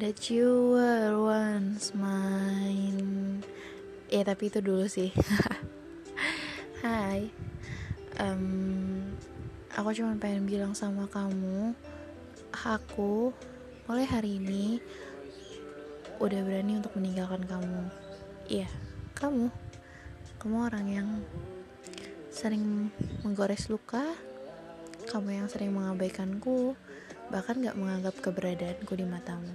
that you were once mine. Ya tapi itu dulu sih. Hai. Um, aku cuma pengen bilang sama kamu aku mulai hari ini udah berani untuk meninggalkan kamu. Iya kamu. Kamu orang yang sering menggores luka kamu yang sering mengabaikanku bahkan gak menganggap keberadaanku di matamu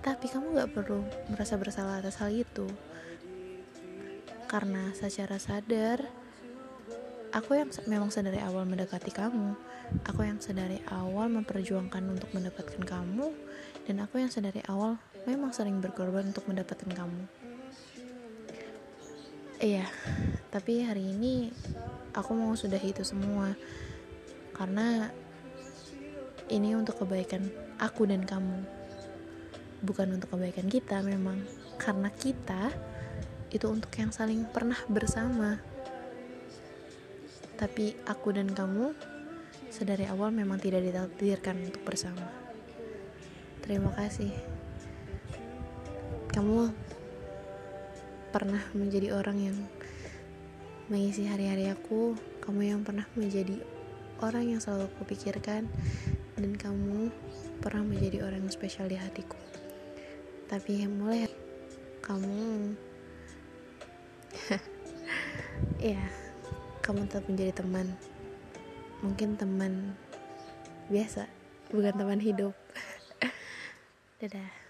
tapi kamu gak perlu merasa bersalah atas hal itu. Karena secara sadar aku yang memang sedari awal mendekati kamu. Aku yang sedari awal memperjuangkan untuk mendapatkan kamu. Dan aku yang sedari awal memang sering berkorban untuk mendapatkan kamu. Iya tapi hari ini aku mau sudah itu semua. Karena ini untuk kebaikan aku dan kamu bukan untuk kebaikan kita memang. Karena kita itu untuk yang saling pernah bersama. Tapi aku dan kamu sedari awal memang tidak ditakdirkan untuk bersama. Terima kasih. Kamu pernah menjadi orang yang mengisi hari-hari aku. Kamu yang pernah menjadi orang yang selalu aku pikirkan. Dan kamu pernah menjadi orang yang spesial di hatiku tapi mulai kamu. Ya kamu tetap menjadi teman. Mungkin teman biasa bukan teman hidup. Dadah